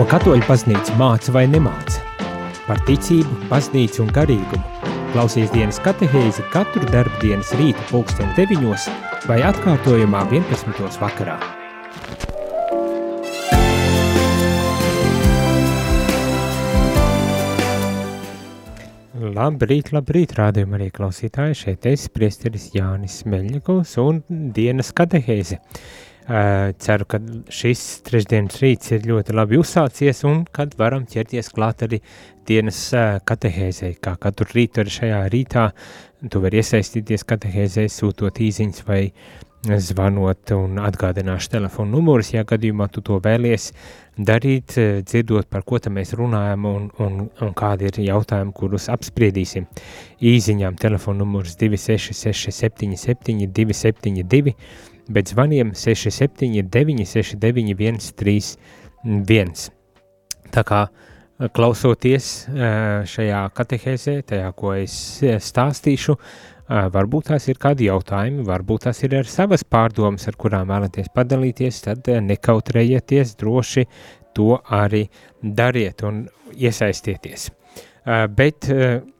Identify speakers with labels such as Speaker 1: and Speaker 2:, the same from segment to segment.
Speaker 1: Ko katoļu baznīca māca vai nemāca? Par ticību, baznīcu un garīgumu. Klausies dienas katehēzi katru darbdienas rīta pulksteni deviņos vai atkārtojumā 11. vakarā. Labrīt, labrīt, rādījumā arī klausītāji. Šeit es, priesteris Jānis Meļņikovs un dienas katehēzi. Uh, ceru, ka šis trešdienas rīts ir ļoti labi uzsācies un kad varam ķerties klāt arī dienas uh, katehēzei. Kā katru rītu arī šajā rītā tu vari iesaistīties katehēzei, sūtot īziņas vai zvanot un atgādināšu telefonu numurus, ja gadījumā tu to vēlies darīt, dzirdot, par ko tam mēs runājam un, un, un kādi ir jautājumi, kurus apspriedīsim. Īziņām telefonu numurs 266 77 272 bet zvaniem 679 691 31. Tā kā klausoties šajā katehēzē, tajā, ko es stāstīšu, varbūt tās ir kādi jautājumi, varbūt tās ir ar savas pārdomas, ar kurām vēlaties padalīties, tad nekautrējieties, droši to arī dariet un iesaistieties. Bet,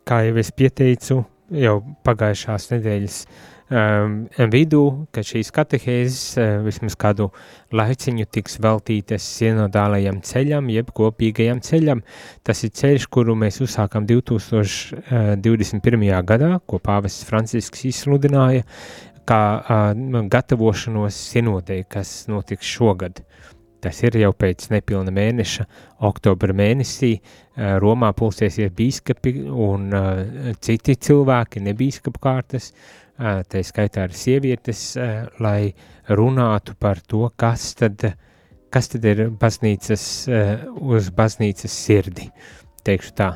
Speaker 1: kā jau es pieteicu, jau pagājušās nedēļas uh, um, vidū, ka šīs katehēzes uh, vismaz kādu laiciņu tiks veltītas sinodālajam ceļam, jeb kopīgajam ceļam. Tas ir ceļš, kuru mēs uzsākam 2021. gadā, ko pāvests Francisks izsludināja, kā uh, gatavošanos sinodei, kas notiks šogad. Tas ir jau pēc nepilna mēneša, oktobra mēnesī, Romā pulsiesies bīskapi un uh, citi cilvēki, nebīskapu kārtas, uh, tā skaitā arī sievietes, lai runātu par to, kas tad, kas tad ir baznīcas, uz baznīcas sirdi. Teikšu tā,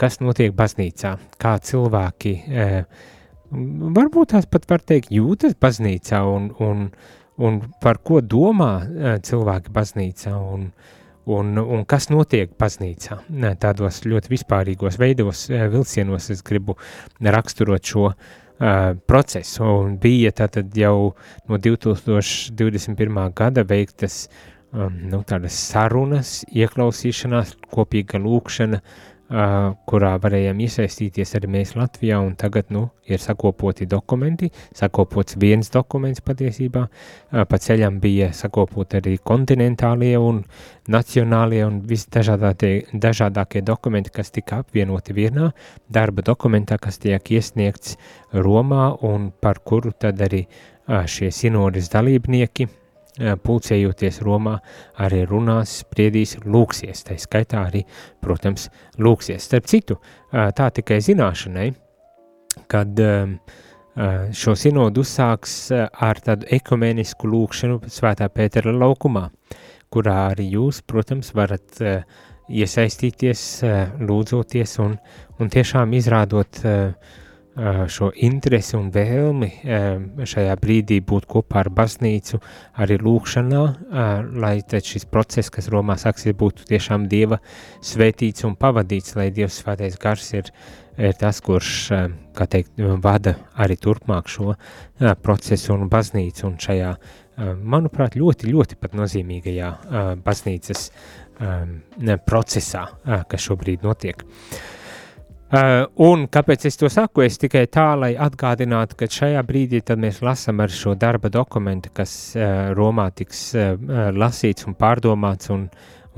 Speaker 1: kas notiek baznīcā, kā cilvēki, varbūt tās pat var teikt, jūtas baznīcā un, un, un par ko domā cilvēki baznīcā un, un, un kas notiek baznīcā. Tādos ļoti vispārīgos veidos, vilcienos es gribu raksturot šo uh, uh, procesu. Un bija tātad jau no 2021. gada veiktas um, nu, tādas sarunas, ieklausīšanās, kopīga lūkšana, uh, kurā varējām iesaistīties arī mēs Latvijā, un tagad, nu, ir sakopoti dokumenti, sakopots viens dokuments patiesībā, pa ceļam bija sakopot arī kontinentālie un nacionālie un visdažādākie dokumenti, kas tika apvienoti vienā darba dokumentā, kas tiek iesniegts Romā un par kuru tad arī šie sinodas dalībnieki pulcējoties Romā, arī runās, spriedīs, lūksies. Tā skaitā arī, protams, lūksies. Starp citu, tā tikai zināšanai, kad šo sinodu uzsāks ar tādu ekumenisku lūkšanu Svētā Pētera laukumā, kurā arī jūs, protams, varat iesaistīties, lūdzoties un, un tiešām izrādot uh, šo interesi un vēlmi šajā brīdī būt kopā ar baznīcu, arī lūkšanā, lai šis process, kas Romā sāksies, būtu tiešām Dieva svētīts un pavadīts, lai Dievs svētais gars ir, ir tas, kurš, kā teikt, vada arī turpmāk šo procesu un baznīcu un šajā, manuprāt, ļoti, ļoti pat nozīmīgajā baznīcas procesā, kas šobrīd notiek. Uh, un kāpēc es to saku? Es tikai tā, lai atgādinātu, ka šajā brīdī mēs lasām ar šo darba dokumentu, kas uh, Romā tiks uh, lasīts un pārdomāts, un,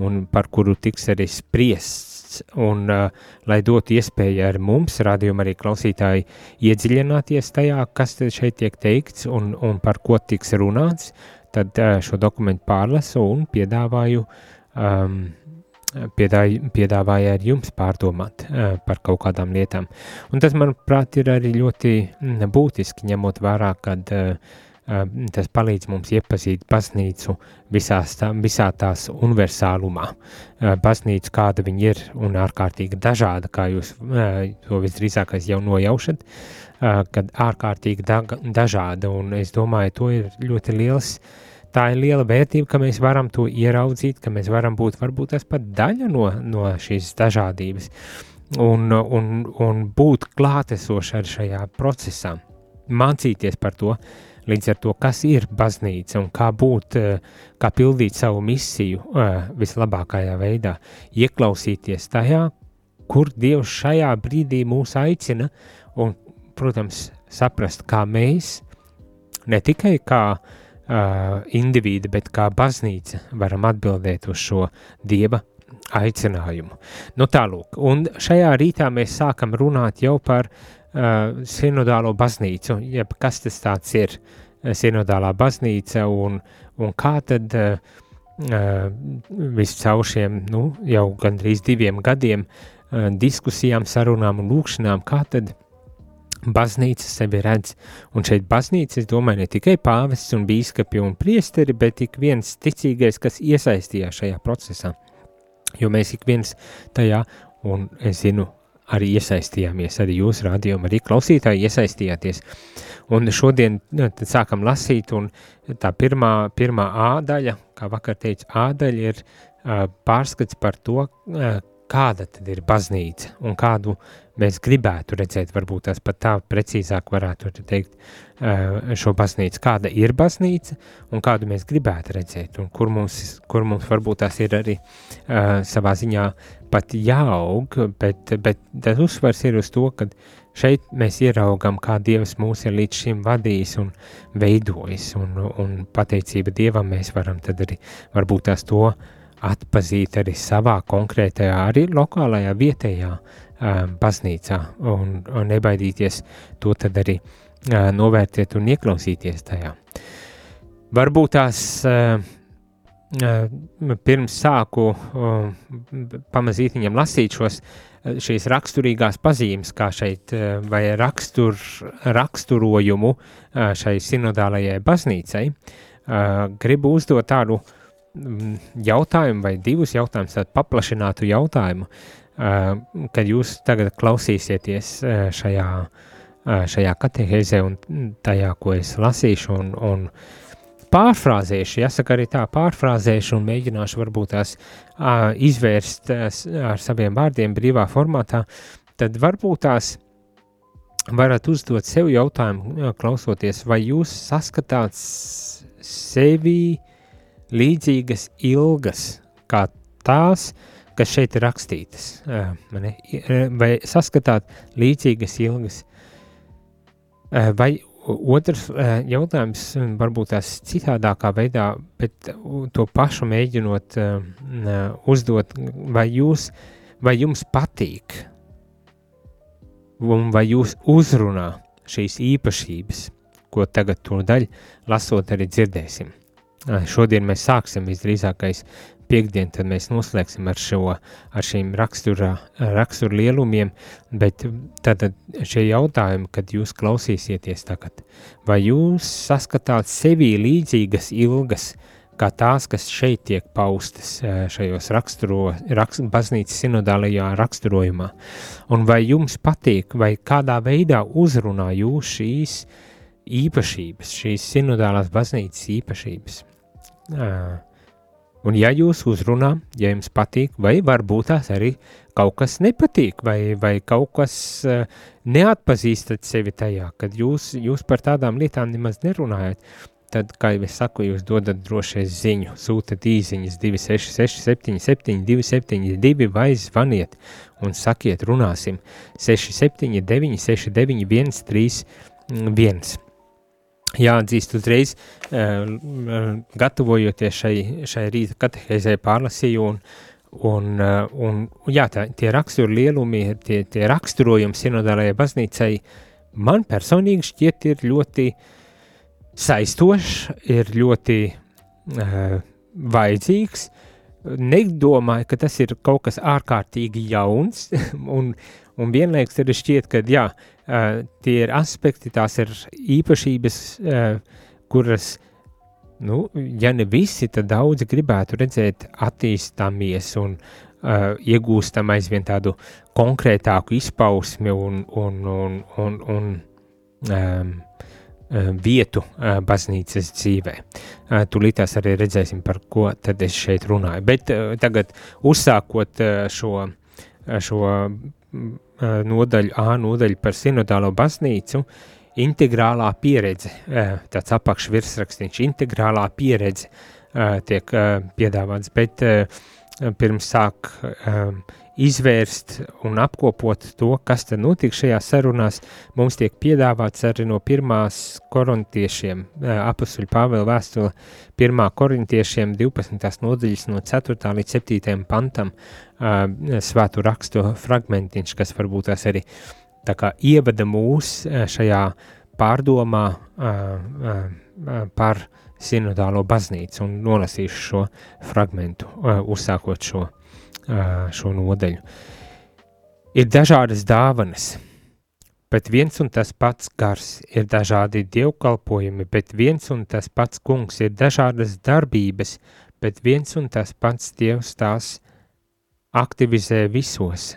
Speaker 1: un par kuru tiks arī spriests. Un, uh, lai dotu iespēju ar mums, radījumam, arī klausītāji, iedziļināties tajā, kas šeit tiek teikts un, un par ko tiks runāts, tad uh, šo dokumentu pārlasu un piedāvāju um, piedāvāja ar jums pārdomāt par kaut kādām lietām. Un tas, manuprāt, ir arī ļoti mm, būtiski, ņemot vērā, kad tas palīdz mums iepazīt baznīcu visās tā, visā tās universālumā. Baznīca, kāda viņa ir un ārkārtīgi dažāda, kā jūs to visdrīzākais jau nojaušat, kad ārkārtīgi da dažāda, un es domāju, to ir ļoti liels uh, tā ir liela vērtība, ka mēs varam to ieraudzīt, ka mēs varam būt varbūt tas pat daļa no, no šīs dažādības un, un, un būt klātesoši arī šajā procesā. Mācīties par to, līdz ar to, kas ir baznīca un kā būt, kā pildīt savu misiju vislabākajā veidā, ieklausīties tajā, kur Dievs šajā brīdī mūs aicina, un, protams, saprast, kā mēs, ne tikai kā uh, individi, bet kā baznīca varam atbildēt uz šo Dieva aicinājumu. Nu tālūk, un šajā rītā mēs sākam runāt jau par uh, sinodālo baznīcu, jeb kas tas tāds ir, sinodālā baznīca un, un kā tad uh, uh, viscaur šiem, nu, jau gandrīz diviem gadiem uh, diskusijām, sarunām un lūkšanām, kā tad baznīca sevi redz. Un šeit baznīca, es domāju, ne tikai pāvests un bīskapi un priesteri, bet ik viens ticīgais, kas iesaistījās šajā procesā. Jo mēs ik viens tajā, un es zinu, arī iesaistījāmies, arī jūs rādījumi, arī klausītāji iesaistījāties. Un šodien nu, sākam lasīt, un tā pirmā, pirmā ādaļa, kā vakar teicu, ādaļa ir uh, pārskats par to, uh, kāda tad ir baznīca un kādu mēs gribētu redzēt, varbūt tās pat tā precīzāk varētu teikt šo baznīcu, kāda ir baznīca un kādu mēs gribētu redzēt? Un kur mums, kur mums varbūt tās ir arī uh, savā ziņā pat jāaug, bet, bet tas uzsvars ir uz to, ka šeit mēs ieraugam, kā Dievs mūs ir līdz šim vadījis un veidojis. Un, un pateicība Dievam mēs varam tad arī varbūt tās to uh, atpazīt arī savā konkrētajā, arī lokālajā, vietējā baznīcā un, un nebaidīties to tad arī novērtēt un ieklausīties tajā. Varbūt tās pirms sāku pamazīt viņam lasīt šos šīs raksturīgās pazīmes, kā šeit vai rakstur, raksturojumu šai sinodālajai baznīcai, gribu uzdot tādu uh, jautājumu vai divus jautājumus, tādu paplašinātu jautājumu, kad jūs tagad klausīsieties šajā, šajā katehēzē un tajā, ko es lasīšu un, un pārfrāzēšu, jāsaka arī tā, pārfrāzēšu un mēģināšu varbūt tās izvērst ar saviem vārdiem brīvā formātā, tad varbūt tās varat uzdot sev jautājumu, klausoties, vai jūs saskatāt sevi līdzīgas ilgas kā tās, kas šeit ir rakstītas. Vai saskatāt līdzīgas ilgas? Vai otrs jautājums, varbūt tās citādākā veidā, bet to pašu mēģinot uzdot, vai jūs, vai jums patīk, un vai jūs uzrunā šīs īpašības, ko tagad to daļu lasot arī dzirdēsim. Šodien mēs sāksim visdrīzākais piekdien, tad mēs noslēgsim ar, šo, ar šīm rakstura, rakstura lielumiem, bet tad šie jautājumi, kad jūs klausīsieties tagad, vai jūs saskatāt sevī līdzīgas ilgas, kā tās, kas šeit tiek paustas šajos raksturo, rakst, baznīcas sinodālajā raksturojumā, un vai jums patīk, vai kādā veidā uzrunā jūs šīs īpašības, šīs sinodālās baznīcas īpašības. Un ja jūs uzrunā, ja jums patīk, vai varbūt tās arī kaut kas nepatīk, vai, vai kaut kas neatpazīstat sevi tajā, kad jūs, jūs par tādām lietām nemaz nerunājat, tad, kā jau es saku, jūs dodat drošais ziņu, sūtat īziņas 266 77 272 vai zvaniet un sakiet runāsim. 679 69 131 jāatzīst uzreiz, uh, gatavojoties šai, šai rīta katehēzē pārlasīju un, un, uh, un jā, tā, tie rakstur lielumi, tie, tie raksturojumi sinodālajai baznīcai man personīgi šķiet ir ļoti saistošs, ir ļoti uh, vajadzīgs, nedomāju, ka tas ir kaut kas ārkārtīgi jauns, un, un vienlaikus arī šķiet, ka jā, uh, tie ir aspekti, tās ir īpašības, uh, kuras, nu, ja ne visi, tad daudzi gribētu redzēt attīstāmies un uh, iegūstam aizvien tādu konkrētāku izpausmi un, un, un, un, un um, vietu baznīcas dzīvē. Tūlītās arī redzēsim, par ko tad es šeit runāju. Bet tagad uzsākot šo, šo nodaļu, A nodaļu par sinodālo baznīcu, integrālā pieredze, tāds apakšvirsrakstīns, integrālā pieredze tiek piedāvāts, bet pirms sāk izvērst un apkopot to, kas tad notiek šajās sarunās, mums tiek piedāvāts arī no pirmās korintiešiem, apustuļu Pāvela vēstule, pirmā korintiešiem 12. nodaļas no 4. līdz 7. pantam svēto rakstu fragmentiņš, kas varbūt tās arī tā kā ievada mūs šajā pārdomā par sinodālo baznīcu un nolasīšu šo fragmentu, uzsākot šo šo nodeļu. Ir dažādas dāvanas, bet viens un tas pats gars, ir dažādi dievkalpojumi, bet viens un tas pats kungs, ir dažādas darbības, bet viens un tas pats dievs tās aktivizē visos,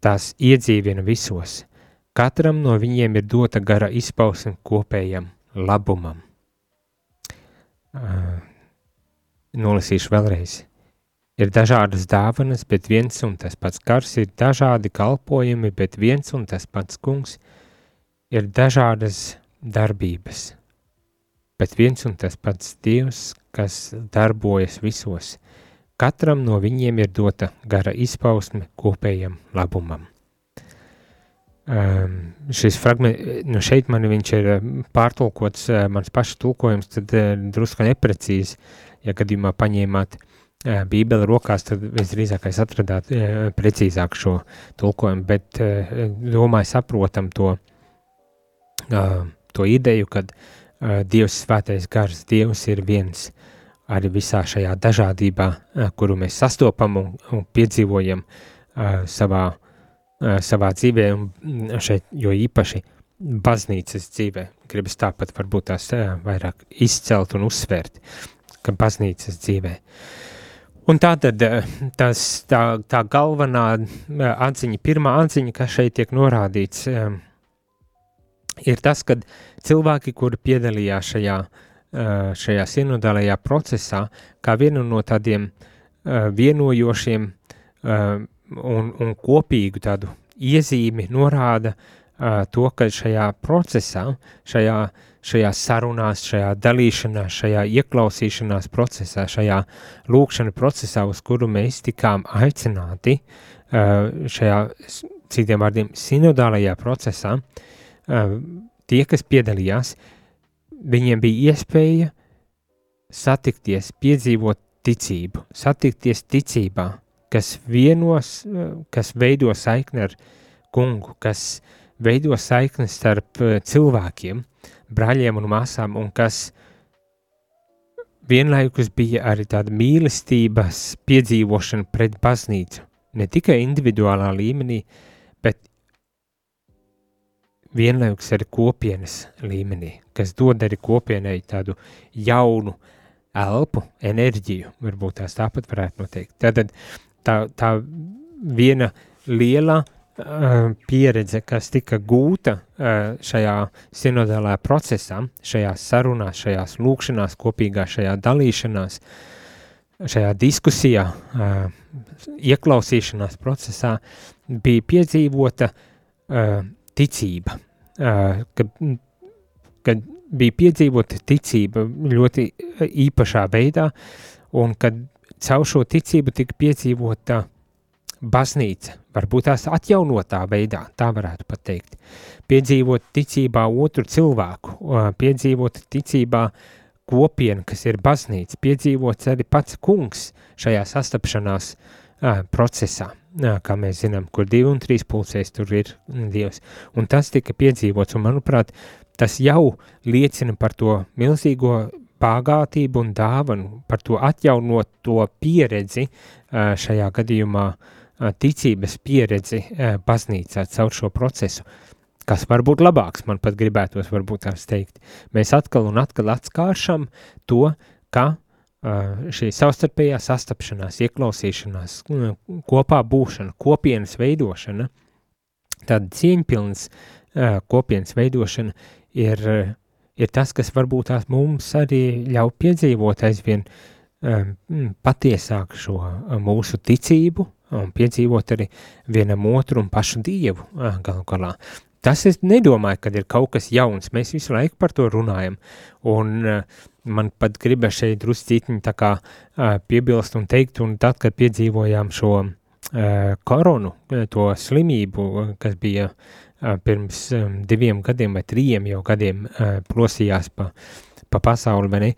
Speaker 1: tās iedzīvina visos. Katram no viņiem ir dota gara izpausme kopējam labumam. Uh, nolasīšu vēlreiz. Ir dažādas dāvanas, bet viens un tas pats kars, ir dažādi kalpojumi, bet viens un tas pats kungs, ir dažādas darbības, bet viens un tas pats Dievs, kas darbojas visos. Katram no viņiem ir dota gara izpausme kopējam labumam. Um, šis fragments, nu šeit man viņš ir pārtulkots, uh, mans paša tulkojums, tad uh, drusku neprecīzi, ja gadījumā paņēmāt uh, Bībeli rokās, tad visdrīzākais atradāt precīzāk šo tulkojumu, bet domāju saprotam to, to ideju, kad Dievs svētais gars, Dievs ir viens arī visā šajā dažādībā, kuru mēs sastopam un, un piedzīvojam savā, savā dzīvē, un šeit jo īpaši baznīcas dzīvē. Gribas tāpat varbūt tās vairāk izcelt un uzsvērt, ka baznīcas dzīvē. Uh, Un tā tad eh, tas, tā, tā galvenā eh, atziņa, pirmā atziņa, kas šeit tiek norādīts, eh, ir tas, ka cilvēki, kuri piedalījās šajā, šajā sinodālajā procesā, kā vienu no tādiem vienojošiem un, un kopīgu tādu iezīmi norāda to, ka šajā procesā, šajā uh, šajā sarunās, šajā dalīšanās, šajā ieklausīšanās procesā, šajā lūkšana procesā, uz kuru mēs tikām aicināti, šajā, citiem vārdiem, sinodālajā procesā, tie, kas piedalījās, viņiem bija iespēja satikties, piedzīvot ticību, satikties ticībā, kas vienos, kas veido saikni ar kungu, kas veido saikni starp cilvēkiem, brāļiem un māsām, un kas vienlaikus bija arī tāda mīlestības piedzīvošana pret baznīcu. Ne tikai individuālā līmenī, bet vienlaikus arī kopienas līmenī, kas dod arī kopienai tādu jaunu elpu, enerģiju, varbūt tās tāpat varētu noteikt. Tad tā, tā viena liela uh, pieredze, kas tika gūta eh, šajā sinodālajā procesā, šajās sarunās, šajās lūkšanās, kopīgā šajā dalīšanās, šajā diskusijā, eh, ieklausīšanās procesā, bija piedzīvota ticība, kad, kad bija piedzīvota ticība ļoti īpašā veidā, un kad caur šo ticību tika piedzīvota baznīca, varbūt tās atjaunotā veidā, tā varētu pateikt. Piedzīvot ticībā otru cilvēku, piedzīvot ticībā kopienu, kas ir baznīca, piedzīvot arī pats kungs šajā sastapšanās procesā, kā mēs zinām, kur divi un trīs pulsēs tur ir Dievs. Un tas tika piedzīvots, un manuprāt, tas jau liecina par to milzīgo pāgātību un dāvanu, par to atjaunoto pieredzi šajā gadījumā uh, ticības pieredzi baznīcā caur šo procesu, kas var būt labāks, man pat gribētos varbūt tās teikt. Mēs atkal un atkal atskāršam to, ka šī savstarpējā sastapšanās, ieklausīšanās, kopā būšana, kopienas veidošana, tāda cieņpilnas kopienas veidošana ir, ir tas, kas varbūt tās mums arī ļauj piedzīvot aizvien patiesāk šo mūsu ticību, un piedzīvot arī vienam otru un pašu dievu galu galā. tas es nedomāju, ka ir kaut kas jauns, mēs visu laiku par to runājam, un uh, man pat gribas šeit druscītiņi tā kā uh, piebilst un teikt, un tad, kad piedzīvojām šo uh, koronu, to slimību, kas bija uh, pirms diviem gadiem vai trījiem jau gadiem uh, plosījās pa, pa pasauli, vai ne,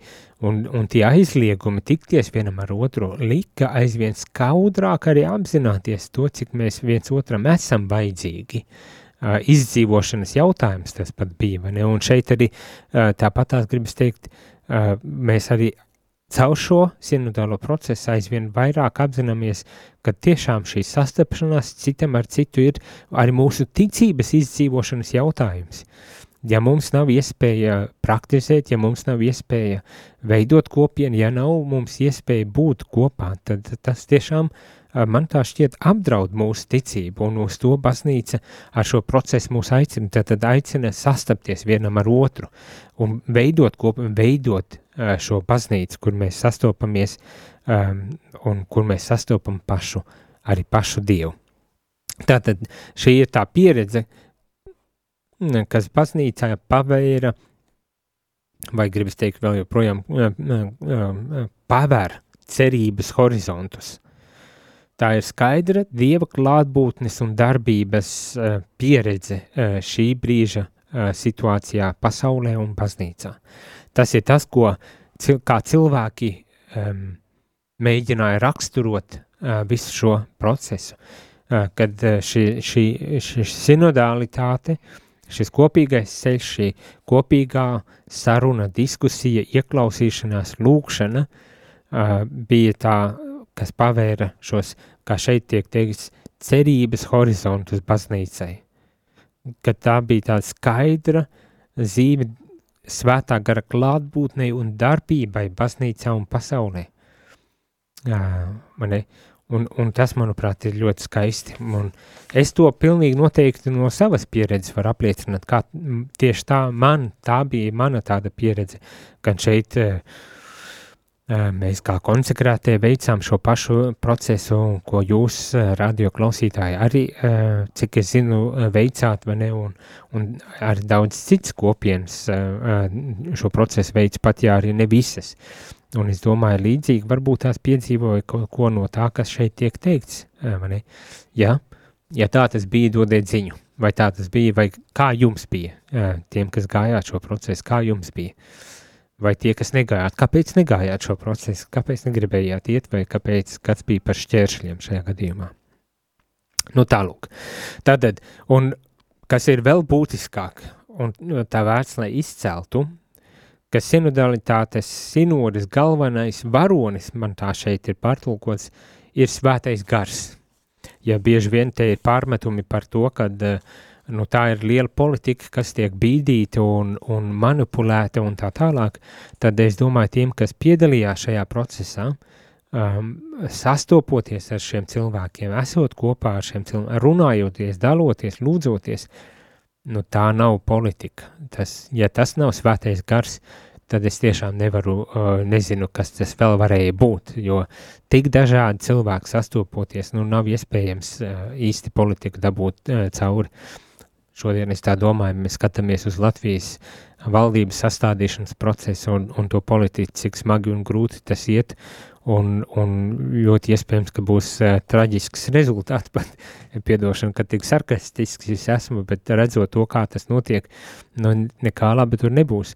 Speaker 1: un, un tie aizliegumi tikties vienam ar otru lika aizvien skaudrāk arī apzināties to, cik mēs viens otram esam vajadzīgi, uh, izdzīvošanas jautājums tas pat bija, vai ne, un šeit arī uh, tāpat tās gribas teikt, uh, mēs arī caur šo sinodālo procesu aizvien vairāk apzināmies, ka tiešām šī sastapšanās citam ar citu ir arī mūsu ticības izdzīvošanas jautājums. Ja mums nav iespēja praktizēt, ja mums nav iespēja veidot kopienu, ja nav mums iespēja būt kopā, tad tas tiešām man tā šķiet apdraud mūsu ticību, un uz to baznīca ar šo procesu mūs aicina, tad, tad aicina sastapties vienam ar otru un veidot kopu, veidot šo baznīcu, kur mēs sastopamies um, un kur mēs sastopam pašu, arī pašu Dievu. Tātad šī ir tā pieredze, kas baznīcā pavēra, vai gribas teikt vēl joprojām, pavēr cerības horizontus. Tā ir skaidra dieva klātbūtnes un darbības uh, pieredze uh, šī brīža uh, situācijā pasaulē un baznīcā. Tas ir tas, ko cil cilvēki um, mēģināja raksturot uh, visu šo procesu, uh, kad uh, šī, šī, šī sinodalitāte, šis kopīgais ceļš, šī kopīgā saruna, diskusija, ieklausīšanās, lūkšana uh, bija tā kas pavēra šos, kā šeit tiek teikts, cerības horizontus baznīcai. Kad tā bija tāda skaidra zīme svētā gara klātbūtnei un darbībai baznīcā un pasaulē. Jā, mani, un, un tas, manuprāt, ir ļoti skaisti. Un es to pilnīgi noteikti no savas pieredzes varu apliecināt, kā tieši tā man, tā bija mana tāda pieredze, gan šeit uh, Mēs kā konsekrētie veicām šo pašu procesu, ko jūs, radio klausītāji, arī, cik es zinu, veicāt, vai ne, un, un arī daudz cits kopienas šo procesu veids, pat ja arī ne visas. Un es domāju, līdzīgi varbūt tās piedzīvoja kaut ko no tā, kas šeit tiek teikts, ne? Ja, ja tā tas bija, dodiet ziņu, vai tā tas bija, vai kā jums bija, tiem, kas gājāt šo procesu, kā jums bija. Vai tie, kas negājāt, kāpēc negājāt šo procesu, kāpēc negribējāt iet, vai kāpēc kāds bija par šķēršļiem šajā gadījumā. Nu, tālūk. Tātad, un kas ir vēl būtiskāk, un tā vērts, lai izceltu, ka sinodalitātes sinodas galvenais varonis, man tā šeit ir pārtulkots, ir svētais gars. Ja bieži vien te ir pārmetumi par to, kad uh, nu, tā ir liela politika, kas tiek bīdīta un, un manipulēta un tā tālāk, tad es domāju, tiem, kas piedalījās šajā procesā, um, sastopoties ar šiem cilvēkiem, esot kopā ar šiem cilvēkiem, runājoties, daloties, lūdzoties, nu, tā nav politika. Tas, ja tas nav svētais gars, tad es tiešām nevaru, uh, nezinu, kas tas vēl varēja būt, jo tik dažādi cilvēki sastopoties, nu, nav iespējams uh, īsti politiku dabūt uh, cauri. Šodien es tā domāju, mēs skatāmies uz Latvijas valdības sastādīšanas procesu un, un to politiku, cik smagi un grūti tas iet, un, un ļoti iespējams, ka būs uh, traģisks rezultāts, pat piedošana, ka tik sarkastisks es esmu, bet redzot to, kā tas notiek, nu, nekā labi tur nebūs.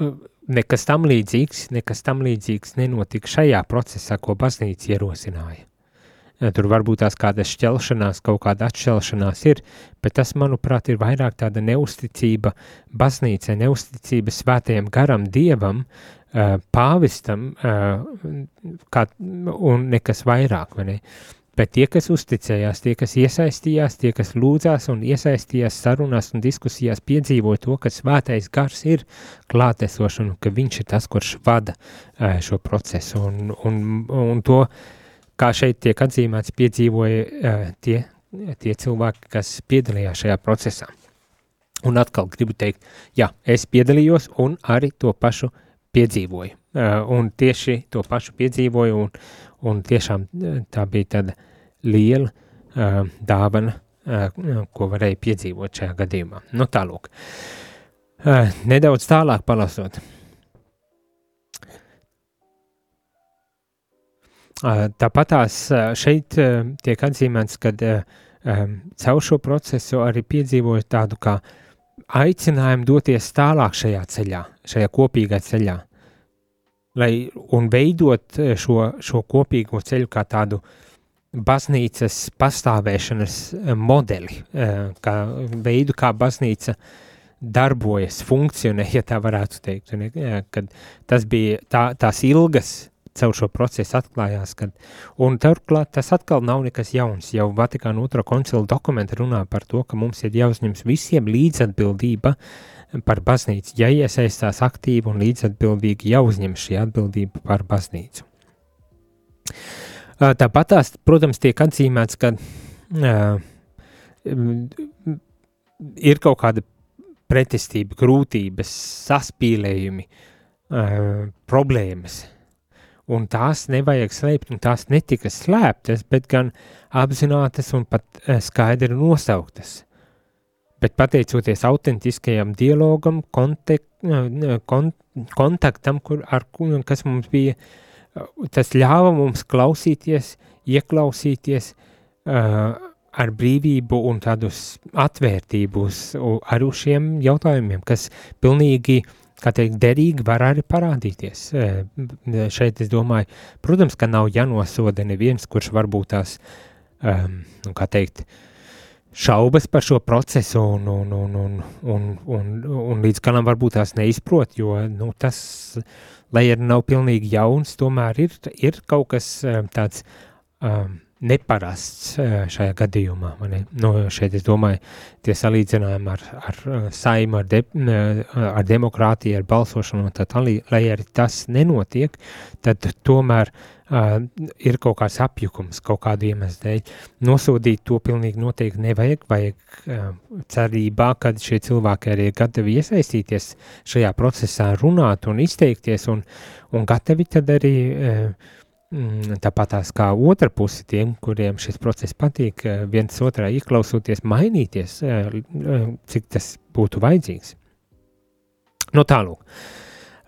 Speaker 1: Uh, nekas tam līdzīgs, nekas tam līdzīgs nenotika šajā procesā, ko baznīca ierosināja. Tur varbūt tās kādas šķelšanās, kaut kāda atšķelšanās ir, bet tas, manuprāt, ir vairāk tāda neusticība baznīcai, neusticība svētajam garam, dievam, pāvistam kā, un nekas vairāk, vai ne? Bet tie, kas uzticējās, tie, kas iesaistījās, tie, kas lūdzās un iesaistījās sarunās un diskusijās, piedzīvoja to, ka svētais gars ir klātesošs un ka viņš ir tas, kurš vada šo procesu. Un, un, un to uh, kā šeit tiek atzīmēts, piedzīvoja uh, tie, tie cilvēki, kas piedalījās šajā procesā. Un atkal gribu teikt, jā, es piedalījos un arī to pašu piedzīvoju. Uh, un tieši to pašu piedzīvoju, un, un tiešām tā bija tāda liela uh, dāvana ko varēja piedzīvot šajā gadījumā. Nu, tālūk. Nedaudz tālāk palasot. Tāpat tās šeit tiek atzīmēts, ka caur šo procesu arī piedzīvoju tādu kā aicinājumu doties tālāk šajā ceļā, šajā kopīgā ceļā, lai un veidot šo, šo kopīgo ceļu kā tādu baznīcas pastāvēšanas modeli, kā veidu, kā baznīca darbojas, funkcionē, ja tā varētu teikt. Un, kad tas bija tā, tās ilgas caur šo procesu atklājās, kad, un turklāt tas atkal nav nekas jauns, jau Vatikāna otrā koncila dokumenti runā par to, ka mums ir jāuzņems visiem līdzatbildība par baznīcu, ja iesaistās aktīvi un līdzatbildīgi jāuzņem šī atbildība par baznīcu. Tāpat tās, protams, tiek atzīmēts, ka uh, ir kaut kāda pretestība, grūtības, saspīlējumi, uh, problēmas, un tās nevajag slēpt, un tās netika slēptas, bet gan apzinātas un pat uh, skaidri nosauktas. Bet pateicoties autentiskajam dialogam, kontek, uh, kont, kontaktam, kur, ar, kas mums bija, uh, tas ļāva mums klausīties, ieklausīties uh, ar brīvību un tādu atvērtību uz, ar šiem jautājumiem, kas pilnīgi uh, kā teikt, derīgi var arī parādīties. Šeit es domāju, protams, ka nav jānosoda neviens, kurš varbūt tās, um, nu, kā teikt, šaubas par šo procesu un, un, un, un, un, un, un līdz galam varbūt tās neizprot, jo nu, tas, lai arī nav pilnīgi jauns, tomēr ir, ir kaut kas tāds um, neparasts šajā gadījumā. Nu, šeit es domāju, tie salīdzinājumi ar, ar saimu, ar, de, ar demokrātiju, ar balsošanu, tad, lai arī tas nenotiek, tad tomēr uh, ir kaut kāds apjukums, kaut kādu iemeslu dēļ. Nosodīt to pilnīgi noteikti nevajag, vajag uh, cerībā, ka šie cilvēki arī ir gatavi iesaistīties šajā procesā, runāt un izteikties, un, un gatavi tad arī uh, tāpat tās kā otra puse tiem, kuriem šis process patīk, eh, viens otrā ieklausoties, mainīties, eh, eh, cik tas būtu vajadzīgs. Nu tālūk.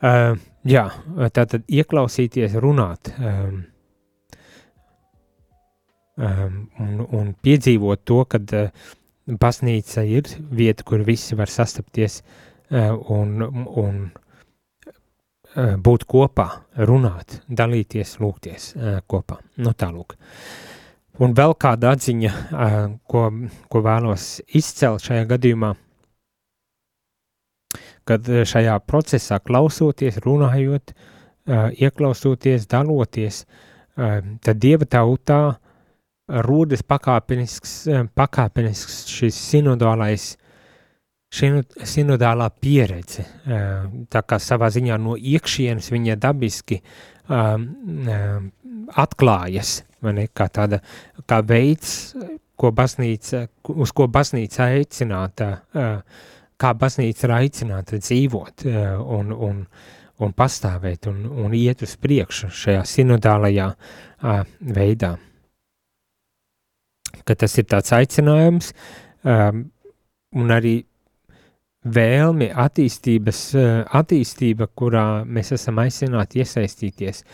Speaker 1: Uh, jā, tātad ieklausīties, runāt um, um, un, un piedzīvot to, ka uh, baznīca ir vieta, kur visi var sastapties uh, un, un Eh, būt kopā, runāt, dalīties, lūgties eh, kopā. Nu, tālūk. Un vēl kāda atziņa, eh, ko, ko vēlos izcelt šajā gadījumā, kad šajā procesā klausoties, runājot, ieklausoties, daloties, tad Dieva tautā rodas pakāpenisks, pakāpenisks šis sinodālais sinodālā pieredze, tā kā savā ziņā no iekšienes viņa dabiski um, atklājas, ne, kā tāda, kā veids, ko baznīca, uz ko baznīca aicināta, kā baznīca ir aicināta dzīvot un, un, un pastāvēt un, un iet uz priekšu šajā sinodālajā veidā. Ka tas ir tāds aicinājums un arī vēlmi, attīstības, eh, attīstība, kurā mēs esam aicināti iesaistīties,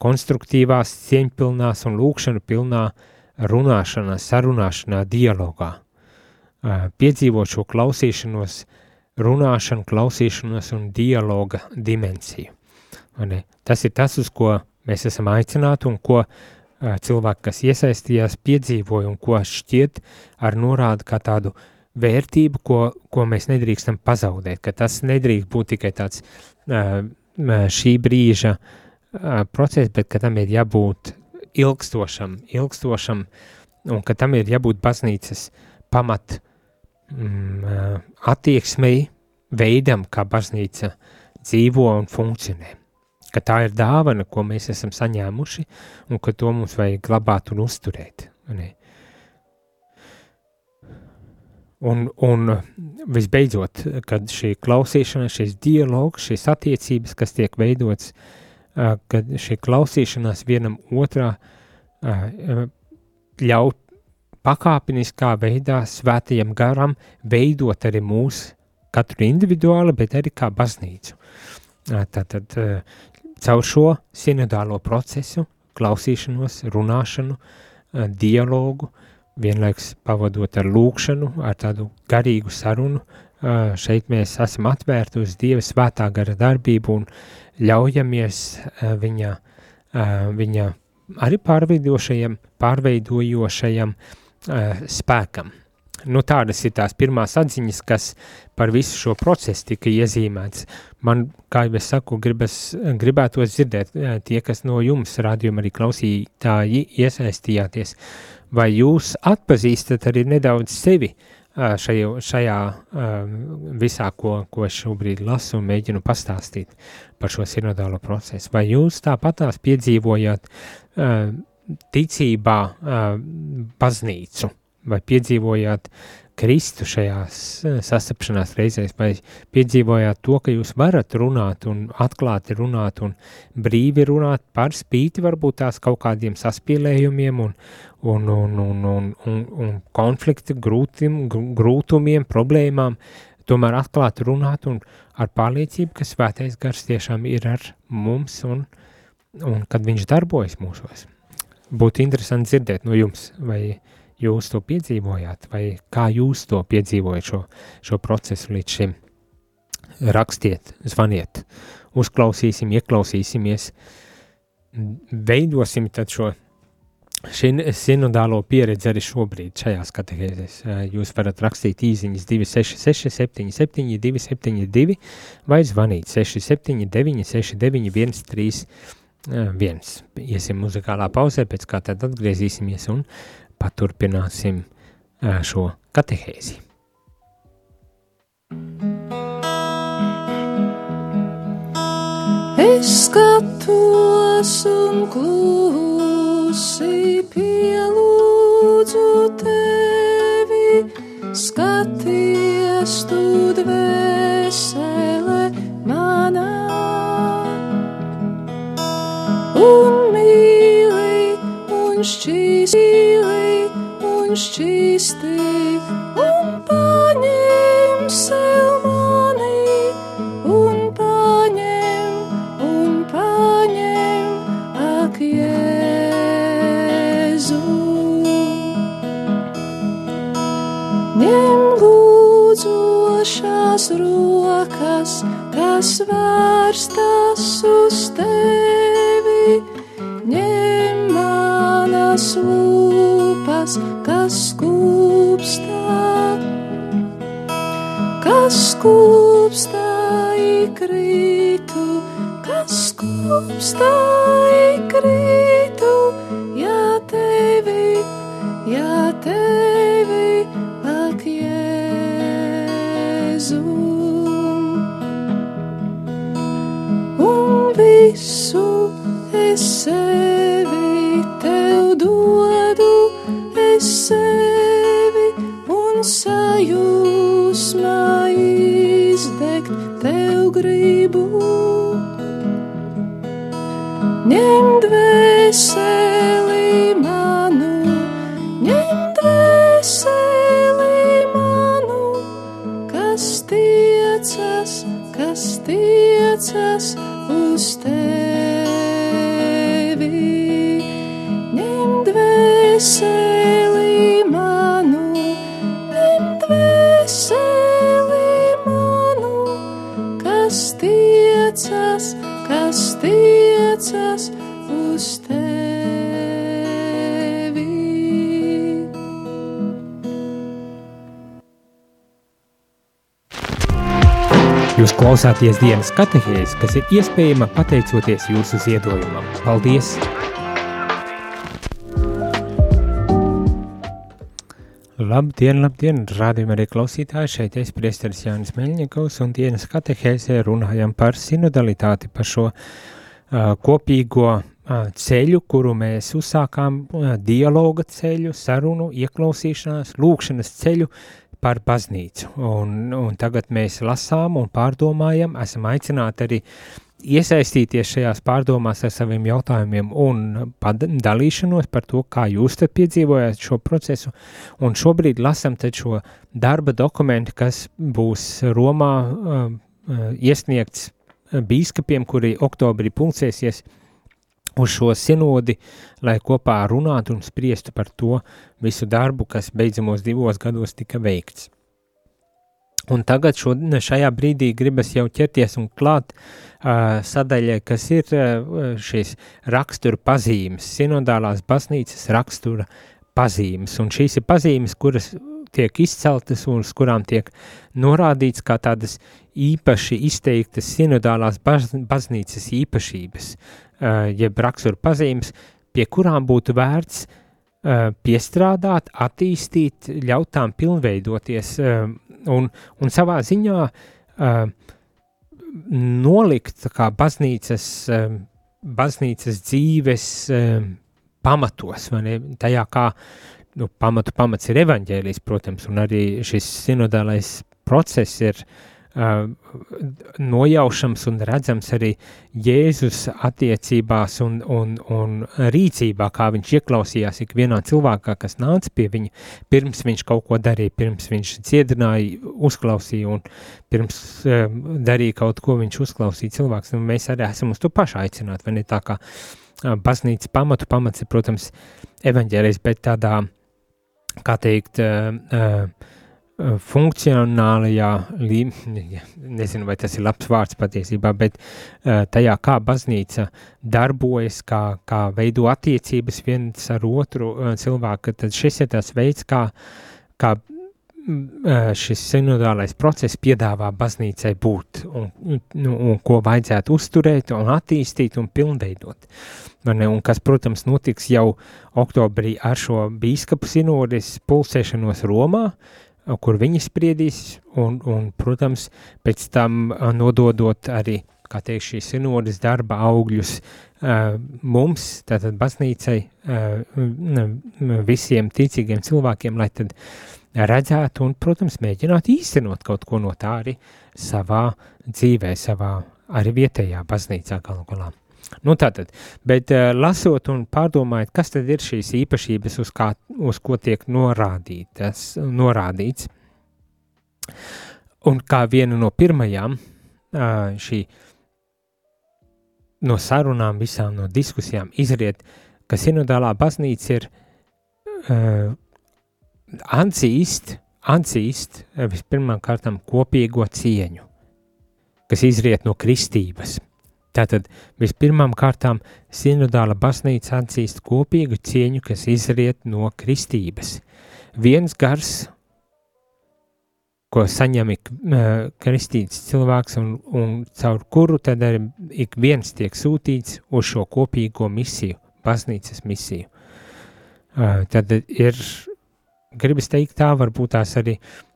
Speaker 1: konstruktīvās, cieņpilnās un lūkšanu pilnā runāšanā, sarunāšanā, dialogā. Eh, piedzīvot šo klausīšanos, runāšanu, klausīšanos un dialoga dimensiju. Tas ir tas, uz ko mēs esam aicināti un ko eh, cilvēki, kas iesaistījās, piedzīvoja un ko šķiet ar norādu kā tādu uh, vērtību, ko, ko mēs nedrīkstam pazaudēt, ka tas nedrīkst būt tikai tāds uh, šī brīža uh, process, bet ka tam ir jābūt ilgstošam, ilgstošam, un ka tam ir jābūt baznīcas pamat um, attieksmei, veidam, kā baznīca dzīvo un funkcionē. Ka tā ir dāvana, ko mēs esam saņēmuši, un ka to mums vajag glabāt un uzturēt. Ne? Un, un visbeidzot, kad šī klausīšana, šis dialogs, šīs attiecības, kas tiek veidots, kad šī klausīšanās vienam otrā ļauj pakāpeniskā veidā svētajam garam veidot arī mūsu katru individuāli, bet arī kā baznīcu. Tātad caur šo sinodālo procesu, klausīšanos, runāšanu, dialogu, vienlaiks pavadot ar lūkšanu, ar tādu garīgu sarunu, šeit mēs esam atvērti uz Dieva svētā gara darbību un ļaujamies viņa, viņa arī pārveidošajam, pārveidojošajam spēkam. Nu, tādas ir tās pirmās atziņas, kas par visu šo procesu tika iezīmēts. Man, kā jau es saku, gribas, gribētos dzirdēt tie, kas no jums rādījuma arī klausītāji iesaistījāties, vai jūs atpazīstat arī nedaudz sevi šajā, šajā visā, ko, ko šobrīd lasu un mēģinu pastāstīt par šo sinodālo procesu. Vai jūs tāpatās piedzīvojat ticībā baznīcu? vai piedzīvojāt Kristu šajās sastapšanās reizēs, vai piedzīvojāt to, ka jūs varat runāt un atklāti runāt un brīvi runāt par spīti varbūt tās kaut kādiem saspīlējumiem un, un, un, un, un, un, un konflikti, grūtim, grūtumiem, problēmām, tomēr atklāti runāt un ar pārliecību, ka svētais gars tiešām ir ar mums un, un kad viņš darbojas mūsos. Būtu interesanti dzirdēt no jums, vai jūs to piedzīvojāt, vai kā jūs to piedzīvojat šo, šo procesu līdz šim. Rakstiet, zvaniet, uzklausīsim, ieklausīsimies, veidosim tad šo sinodālo pieredzi arī šobrīd šajās katehēzēs. Jūs varat rakstīt īziņas 266 77 272 vai zvanīt 679 69 131. Iesim muzikālā pauzē, pēc kā tad atgriezīsimies un paturpināsim šo katehēzi.
Speaker 2: Es skatos un klusi pielūdzu tevi, skaties tu dvēsele manā. Un mīli un šķīsti un šķīsti un paņem sev lūdzošās rokas, kas vērstas uz tevi, ņem manas lūpas, kas skūpstā, kas skūpstā ikrītu, kas skūpstā ikrītu,
Speaker 1: klausāties dienas katehēs, kas ir iespējama pateicoties jūsu ziedojumam. Paldies! Labdien, labdien, rādījumā arī klausītāji, šeit es priesteris Jānis Meļņikovs un dienas katehēsē runājam par sinodalitāti, par šo uh, kopīgo uh, ceļu, kuru mēs uzsākām, uh, dialoga ceļu, sarunu, ieklausīšanās, lūkšanas ceļu par baznīcu. Un, un tagad mēs lasām un pārdomājam, esam aicināti arī iesaistīties šajās pārdomās ar saviem jautājumiem un dalīšanos par to, kā jūs te piedzīvojāt šo procesu. Un šobrīd lasam šo darba dokumentu, kas būs Romā uh, uh, iesniegts bīskapiem, kuri oktobrī pulcēsies uz šo sinodi, lai kopā runātu un spriestu par to visu darbu, kas beidzamos divos gados tika veikts. Un tagad šo, šajā brīdī gribas jau ķerties un klāt uh, sadaļai, kas ir uh, šīs rakstura pazīmes, sinodālās baznīcas rakstura pazīmes. Un šīs ir pazīmes, kuras tiek izceltas un uz kurām tiek norādīts kā tādas īpaši izteiktas sinodālās baz, baznīcas īpašības, uh, jeb rakstura pazīmes, pie kurām būtu vērts uh, piestrādāt, attīstīt, ļaut tām pilnveidoties uh, un, un savā ziņā nolikt kā baznīcas, baznīcas dzīves pamatos, vai ne, tajā kā nu, pamatu pamats ir evaņģēlijs, protams, un arī šis sinodālais process ir uh, nojaušams un redzams arī Jēzus attiecībās un, un, un rīcībā, kā viņš ieklausījās ikvienā cilvēkā, kas nāca pie viņa, pirms viņš kaut ko darīja, pirms viņš ciedināja, uzklausīja un pirms uh, darīja kaut ko, viņš uzklausīja cilvēks, un mēs arī esam uz to pašu aicināti, vai ne? Tā kā baznīcas pamatu pamats ir, protams, evaņģēlijs, bet tādā, kā teikt, uh, uh, funkcionālajā līmenī, nezinu, vai tas ir labs vārds patiesībā, bet uh, tajā, kā baznīca darbojas, kā, kā veido attiecības viens ar otru uh, cilvēku, tad šis ir tas veids, kā, kā uh, šis sinodālais process piedāvā baznīcai būt un, un, un ko vajadzētu uzturēt un attīstīt un pilnveidot. Un kas, protams, notiks jau oktobrī ar šo bīskapu sinodes pulsēšanos Romā, uh, kur viņi spriedīs, un, un, protams, pēc tam nododot arī, kā teikt, šīs sinodas darba augļus uh, mums, tātad baznīcai, uh, visiem ticīgiem cilvēkiem, lai tad redzētu un, protams, mēģinātu īstenot kaut ko no tā arī savā dzīvē, savā arī vietējā baznīcā galu galā. Nu, tātad, bet uh, lasot un pārdomājot, kas tad ir šīs īpašības, uz, kā, uz ko tiek norādītas, norādīts. Un kā viena no pirmajām uh, šī no sarunām, visām no diskusijām izriet, ka sinodālā baznīca ir uh, atzīst, atzīst vispirmām kārtām kopīgo cieņu, kas izriet no kristības – Tātad vispirmām kārtām sinodāla baznīca atzīst kopīgu cieņu, kas izriet no kristības. Viens gars, ko saņem ik uh, kristīts cilvēks un, un caur kuru tad arī ik viens tiek sūtīts uz šo kopīgo misiju, baznīcas misiju. Uh, tad ir, gribas teikt tā, varbūt tās arī uh,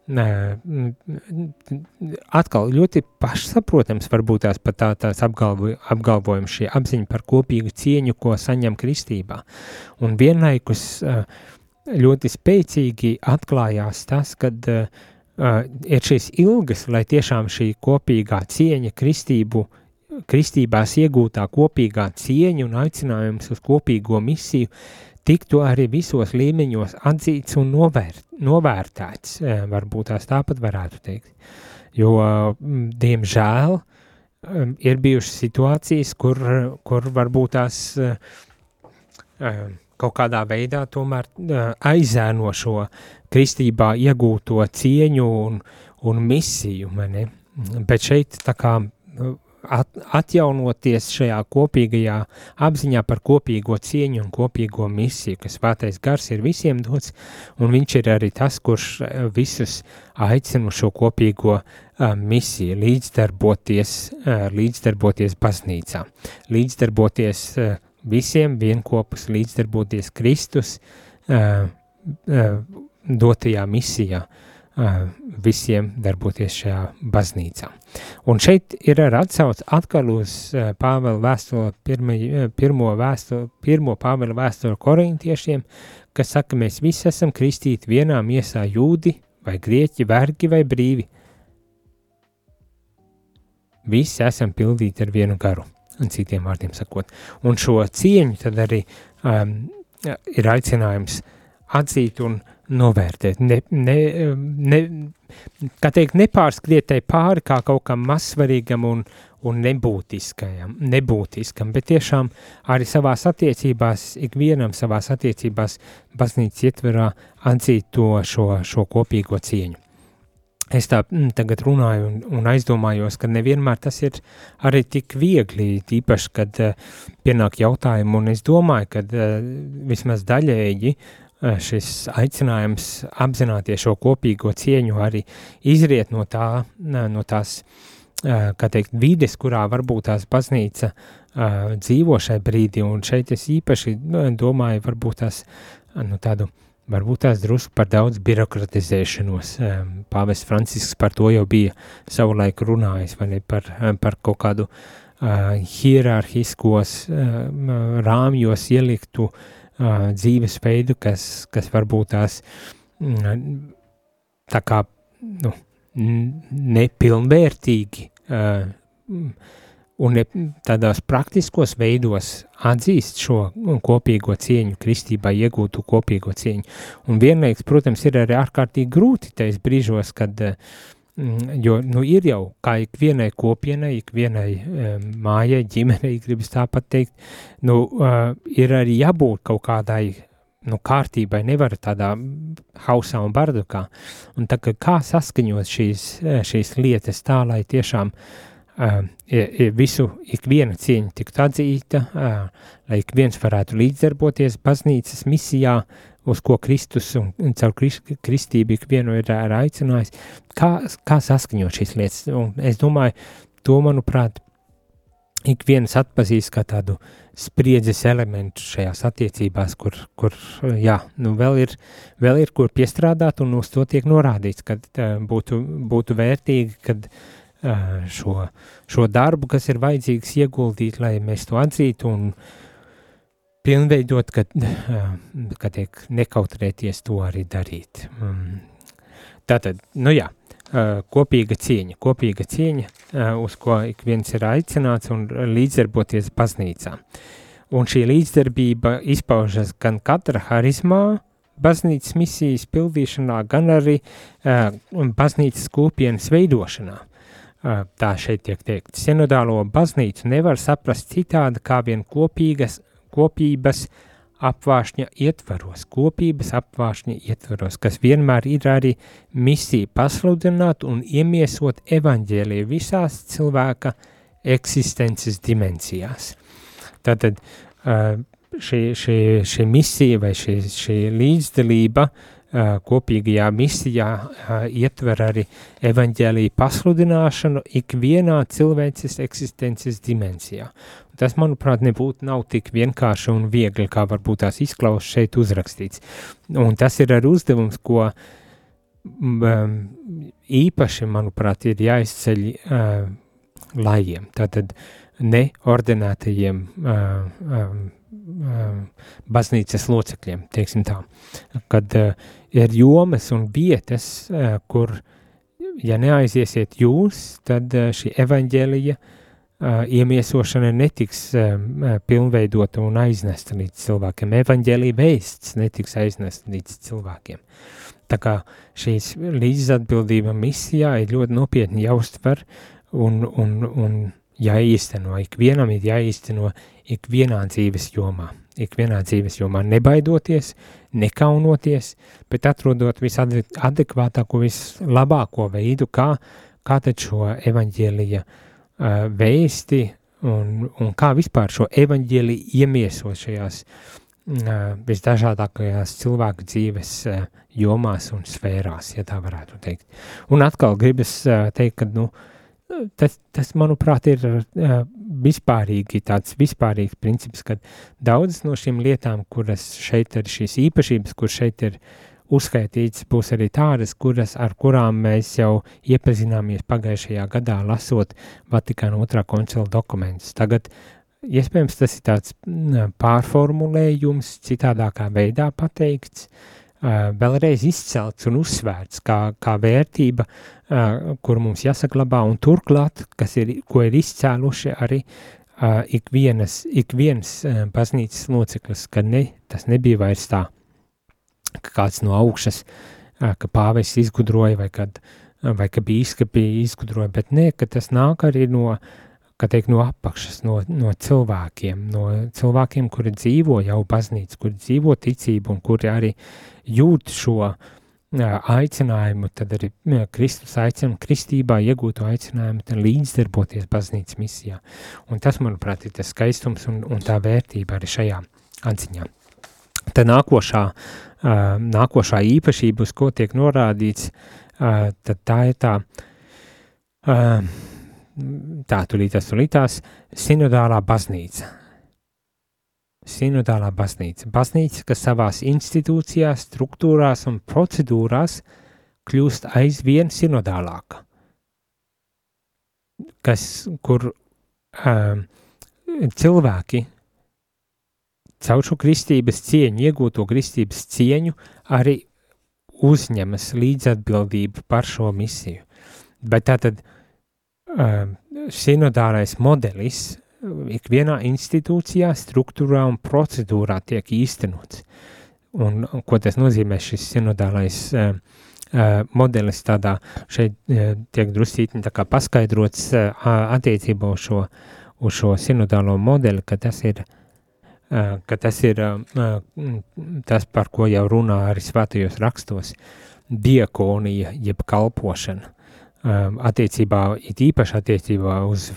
Speaker 1: atkal ļoti pašsaprotams, varbūt tās pat tā, tās apgalvo, apgalvojums, šī apziņa par kopīgu cieņu, ko saņem kristībā. Un vienlaikus ļoti spēcīgi atklājās tas, kad ir šīs ilgas, lai tiešām šī kopīgā cieņa kristību, kristībās iegūtā kopīgā cieņa un aicinājums uz kopīgo misiju tiktu arī visos līmeņos atzīts un novērt, novērtēts, e, varbūt tās tāpat varētu teikt. Jo, diemžēl, ir bijušas situācijas, kur, kur varbūt tās e, e, kaut kādā veidā tomēr aizēno šo kristībā iegūto cieņu un, un misiju, mani. bet šeit tā kā at, atjaunoties šajā kopīgajā apziņā par kopīgo cieņu un kopīgo misiju, kas svētais gars ir visiem dots, un viņš ir arī tas, kurš eh, visus aicina šo kopīgo uh, misiju, līdzdarboties, uh, līdzdarboties baznīcā, līdzdarboties uh, visiem vienkopus, līdzdarboties Kristus uh, uh, dotajā misijā. Uh, visiem darboties šajā baznīcā. Un šeit ir ar atsauc atkal uz Pāvela vēstuli, pirma, pirmo, vēstuli, pirmo Pāvela vēstuli korintiešiem, kas saka, mēs visi esam kristīti vienā miesā jūdi vai grieķi, vergi vai brīvi. visi esam pildīti ar vienu garu, un citiem vārdiem sakot. Un šo cieņu tad arī um, ir aicinājums atzīt un novērtēt, ne, ne, ne, kā teikt, nepārskrietēji pāri kā kaut kam mazsvarīgam un, un nebūtiskajam, nebūtiskam, bet tiešām arī savās attiecībās, ikvienam savās attiecībās baznīcas ietverā atzīt to šo, šo kopīgo cieņu. Es tā mm, tagad runāju un, un aizdomājos, ka nevienmēr tas ir arī tik viegli, tīpaši, kad uh, pienāk jautājumi, un es domāju, ka uh, vismaz daļēji uh, šis aicinājums apzināties šo kopīgo cieņu arī izriet no, tā, no tās uh, kā teikt, vides, kurā varbūt tās baznīca uh, dzīvo šai brīdī, un šeit es īpaši nu, domāju, varbūt tās nu, tādu, varbūt tās drusku par daudz birokratizēšanos. Um, Pāvests Francisks par to jau bija savulaik runājis, vai ne, par, par kaut kādu uh, hierarhiskos uh, rāmjos ieliktu uh, dzīvesveidu, kas, kas varbūt tās uh, tā kā, nu, nepilnvērtīgi uh, un ne, tādās praktiskos veidos atzīst šo kopīgo cieņu, kristībā iegūtu kopīgo cieņu. Un vienlaiks, protams, ir arī ārkārtīgi grūti tais brīžos, kad, mm, jo, nu, ir jau kā ikvienai kopienai, ikvienai um, mājai, ģimenei, gribas tāpat teikt, nu, uh, ir arī jābūt kaut kādai nu, kārtībai nevar tādā hausā un bardukā. Un tā, kā saskaņot šīs, šīs lietas tā, lai tiešām uh, visu, ikviena cieņa tiktu atzīta, uh, lai ik viens varētu līdzdarboties baznīcas misijā, uz ko Kristus un, un caur kristību ikvienu ir, ir aicinājis, kā, kā saskaņot šīs lietas. Un es domāju, to, manuprāt, ik viens atpazīst kā tādu spriedzes elementu šajās attiecībās, kur, kur jā, nu vēl ir, vēl ir kur piestrādāt un uz to tiek norādīts, ka uh, būtu, būtu vērtīgi, kad uh, šo, šo darbu, kas ir vajadzīgs ieguldīt, lai mēs to atzītu un pilnveidot, kad, uh, kad tiek nekautrēties to arī darīt. Um, tātad, nu jā, kopīga cieņa, kopīga cieņa, uz ko ik viens ir aicināts un līdzdarboties baznīcā. Un šī līdzdarbība izpaužas gan katra harizmā, baznīcas misijas pildīšanā, gan arī baznīcas kopienas veidošanā. Tā šeit tiek teikt. Sinodālo baznīcu nevar saprast citādi kā vien kopīgas, kopības uh, apvāršņa ietvaros, kopības apvāršņa ietvaros, kas vienmēr ir arī misija pasludināt un iemiesot evaņģēliju visās cilvēka eksistences dimensijās. Tātad šī, šī, šī misija vai šī, šī līdzdalība kopīgajā misijā ietver arī evaņģēlīju pasludināšanu ikvienā cilvēces eksistences dimensijā. Tas, manuprāt, nebūtu nav tik vienkārši un viegli, kā varbūt tās izklausās šeit uzrakstīts. Un tas ir arī uzdevums, ko īpaši, manuprāt, ir jāizceļ uh, lajiem, tātad neordinētajiem uh, um, baznīcas locekļiem, teiksim tā, kad uh, ir jomas un vietas, uh, kur, ja neaiziesiet jūs, tad uh, šī evaņģēlija iemiesošana netiks uh, pilnveidota un aiznesta līdz cilvēkiem. Evangelija vēsts netiks aiznesta līdz cilvēkiem. Tā kā šīs līdzatbildība misijā ir ļoti nopietni jāuztver un, un, un jāīsteno. Ikvienam ir jāīsteno ikvienā dzīves jomā. Ikvienā dzīves jomā nebaidoties, nekaunoties, bet atrodot visadekvātāko, vislabāko veidu, kā, kā tad šo evaņģēlija uh, vēsti un, un kā vispār šo evaņģēli iemiesot šajās uh, visdažādākajās cilvēku dzīves uh, jomās un sfērās, ja tā varētu teikt. Un atkal gribas uh, teikt, ka, nu, tas, tas, manuprāt, ir uh, vispārīgi tāds vispārīgs princips, ka daudzas no šīm lietām, kuras šeit ir šīs īpašības, kur šeit ir uh, uzskaitīts būs arī tādas, kuras, ar kurām mēs jau iepazināmies pagājušajā gadā, lasot Vatikāna otrā koncila dokumentus. Tagad, iespējams, tas ir tāds pārformulējums, citādākā veidā pateikts, vēlreiz izcelts un uzsvērts kā, kā vērtība, kur mums jāsaglabā, un turklāt, kas ir, ko ir izcēluši arī ik, vienas, ik viens baznīcas loceklis, ka ne, tas nebija vairs tā, ka kāds no augšas, ka pāvests izgudroja vai kad, vai ka bīskapi izgudroja, bet ne, ka tas nāk arī no, kā teikt, no apakšas, no, no cilvēkiem, no cilvēkiem, kuri dzīvo jau baznīca, kuri dzīvo ticību un kuri arī jūt šo aicinājumu, tad arī Kristus aicina kristībā iegūto aicinājumu līdzdarboties baznīcas misijā. Un tas, manuprāt, ir tas skaistums un, un tā vērtība arī šajā atziņā. Tā nākošā, nākošā īpašība, uz ko tiek norādīts, tad tā ir tā, tā tulītās, tulītās, sinodālā baznīca sinodālā baznīca. Baznīca, kas savās institūcijās, struktūrās un procedūrās kļūst aizvien sinodālāka. Kas, kur um, cilvēki caur šo kristības cieņu, iegūto kristības cieņu, arī uzņemas līdzatbildību par šo misiju. Bet tātad um, sinodālais modelis ikvienā institūcijā, struktūrā un procedūrā tiek īstenots. Un, ko tas nozīmē šis sinodālais uh, uh, modelis tādā, šeit uh, tiek drusītni tā kā paskaidrots uh, attiecībā uz šo, uz šo sinodālo modeli, ka tas ir, uh, ka tas ir uh, tas, par ko jau runā arī svētajos rakstos, diekonija jeb kalpošana. Um, attiecībā, it īpaši attiecībā uz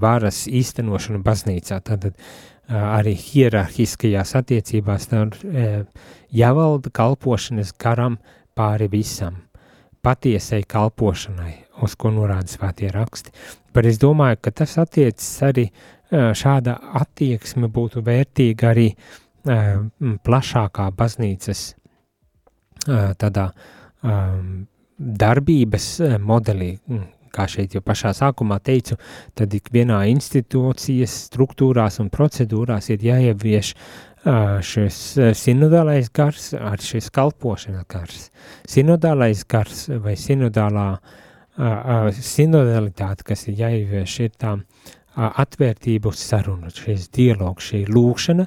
Speaker 1: varas īstenošanu baznīcā, tad uh, arī hierarhiskajās attiecībās tad uh, jāvalda kalpošanas garam pāri visam, patiesai kalpošanai, uz ko norāda svētie raksti. Bet es domāju, ka tas attiecas arī, uh, šāda attieksme būtu vērtīga arī plašākā baznīcas tādā um, darbības eh, modelī, mm, kā šeit jau pašā sākumā teicu, tad ikvienā institūcijas struktūrās un procedūrās ir jāievieš šis sinodālais gars ar šis kalpošanas gars. Sinodālais gars vai sinodālā sinodalitāte, kas ir jāievieš, ir tā atvērtība uz sarunu, šis dialogs, šī lūkšana,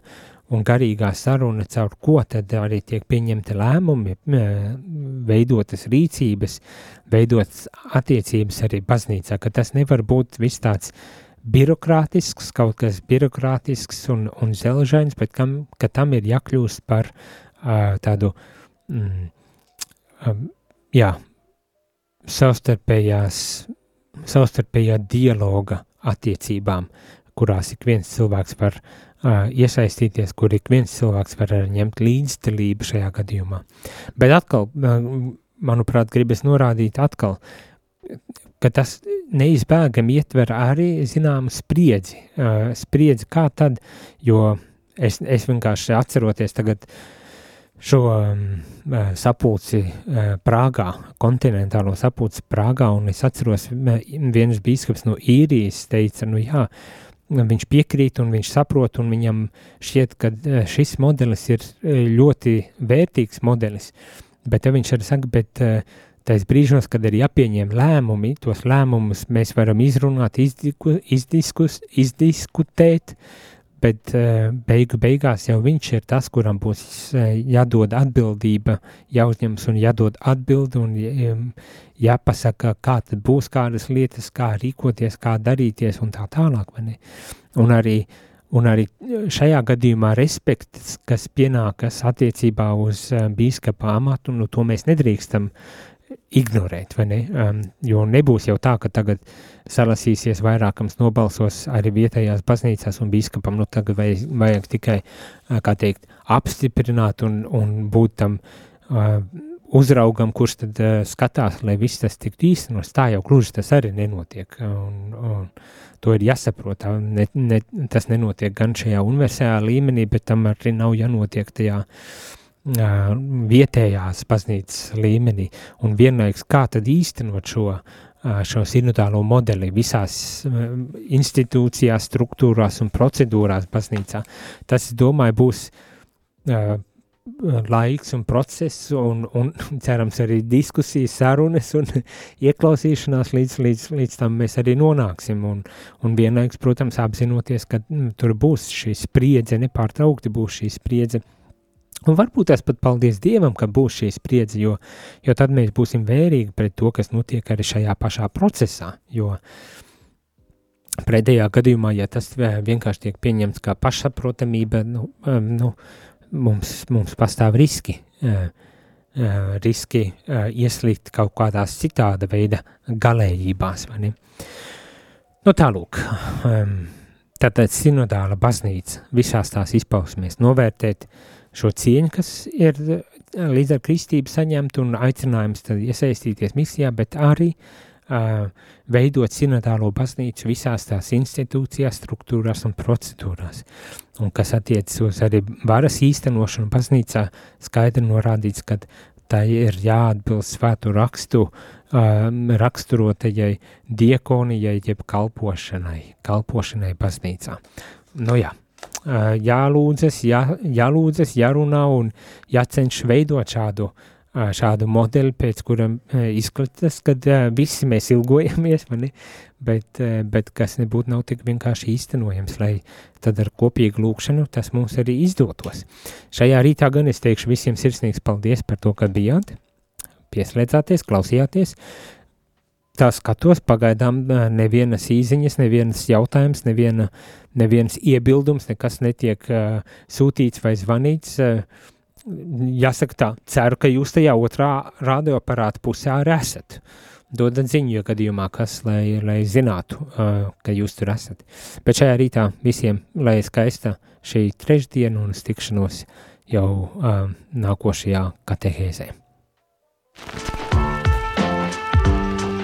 Speaker 1: un garīgā saruna, caur ko tad arī tiek pieņemti lēmumi, veidotas rīcības, veidotas attiecības arī baznīcā, ka tas nevar būt viss tāds birokrātisks, kaut kas birokrātisks un, un zelžains, bet kam, ka tam ir jākļūst par uh, tādu, mm, um, jā, savstarpējās, savstarpējā dialoga attiecībām, kurās ik viens cilvēks var iesaistīties, kur ik viens cilvēks var ņemt līdzdalību šajā gadījumā. Bet atkal, manuprāt, gribas norādīt atkal, ka tas neizbēgami ietver arī zināmu spriedzi, spriedzi kā tad, jo es, es vienkārši atceroties tagad šo sapulci Prāgā, kontinentālo sapulci Prāgā, un es atceros, viens bīskaps no īrijas teica, nu jā, viņš piekrīt un viņš saprot, un viņam šķiet, ka eh, šis modelis ir eh, ļoti vērtīgs modelis. Bet viņš arī saka, bet eh, tais brīžos, kad ir jāpieņem lēmumi, tos lēmumus mēs varam izrunāt, izdiskus, izdiskutēt, bet beigu beigās jau viņš ir tas, kuram būs jādod atbildība, jāuzņems un jādod atbildi un jāpasaka, kā tad būs kādas lietas, kā rīkoties, kā darīties un tā tālāk? Un arī, un arī šajā gadījumā respekts, kas pienākas attiecībā uz bīskapa amatu, nu to mēs nedrīkstam ignorēt, vai ne? Um, jo nebūs jau tā, ka tagad salasīsies vairākams nobalsos arī vietējās baznīcās un bīskapam, nu tagad vajag, vajag tikai, kā teikt, apstiprināt un, un būt tam uh, uzraugam, kurš tad uh, skatās, lai viss tas tiktu īstenots, tā jau gluži tas arī nenotiek. Un, un to ir jāsaprot. Ne, ne, tas nenotiek gan šajā universālā līmenī, bet tam arī nav jānotiek tajā uh, vietējās baznīcas līmenī. Un vienlaiks, kā tad īstenot šo, uh, šo sinodālo modeli visās uh, institūcijās, struktūrās un procedūrās baznīcā, tas, domāju, būs uh, laiks un process un, un cerams arī diskusijas, sarunas un ieklausīšanās līdz, līdz, līdz tam mēs arī nonāksim un, un vienlaiks, protams, apzinoties, ka mm, tur būs šī spriedze, nepārtraukti būs šī spriedze. Un varbūt tas pat paldies Dievam, ka būs šī spriedze, jo, jo tad mēs būsim vērīgi pret to, kas notiek arī šajā pašā procesā, jo pretējā gadījumā, ja tas vienkārši tiek pieņemts kā pašsaprotamība, nu, nu, mums, mums pastāv riski, uh, uh, riski uh, ieslīgt kaut kādās citāda veida galējībās. Nu, tālūk, um, tātad sinodāla baznīca visās tās izpausmēs novērtēt šo cieņu, kas ir līdz ar kristību saņemt un aicinājums tad iesaistīties misijā, bet arī uh, veidot sinodālo baznīcu visās tās institūcijās, struktūrās un procedūrās. Un kas attiecas uz arī varas īstenošanu baznīcā, skaidri norādīts, ka tai ir jāatbilst svētu rakstu, um, raksturotajai diekonijai, jeb kalpošanai, kalpošanai baznīcā. Nu jā, jālūdzas, jā, jālūdzas, jārunā un jācenš veidot šādu uh, šādu modeli, pēc kuram izskatās, kad visi mēs ilgojamies, mani, bet, bet kas nebūtu nav tik vienkārši īstenojams, lai tad ar kopīgu lūkšanu tas mums arī izdotos. Šajā rītā gan es teikšu visiem sirsnīgs paldies par to, ka bijāt, pieslēdzāties, klausījāties. Tā skatos, pagaidām nevienas īziņas, nevienas jautājums, neviena, neviens iebildums, nekas netiek uh, sūtīts vai zvanīts. Uh, jāsaka tā, ceru, ka jūs tajā otrā radioaparāta pusē arī esat. Dodat ziņu, ja gadījumā kas, lai, lai zinātu, uh, ka jūs tur esat. Bet šajā rītā visiem, lai skaista šī trešdiena un tikšanos jau uh, nākošajā katehēzē.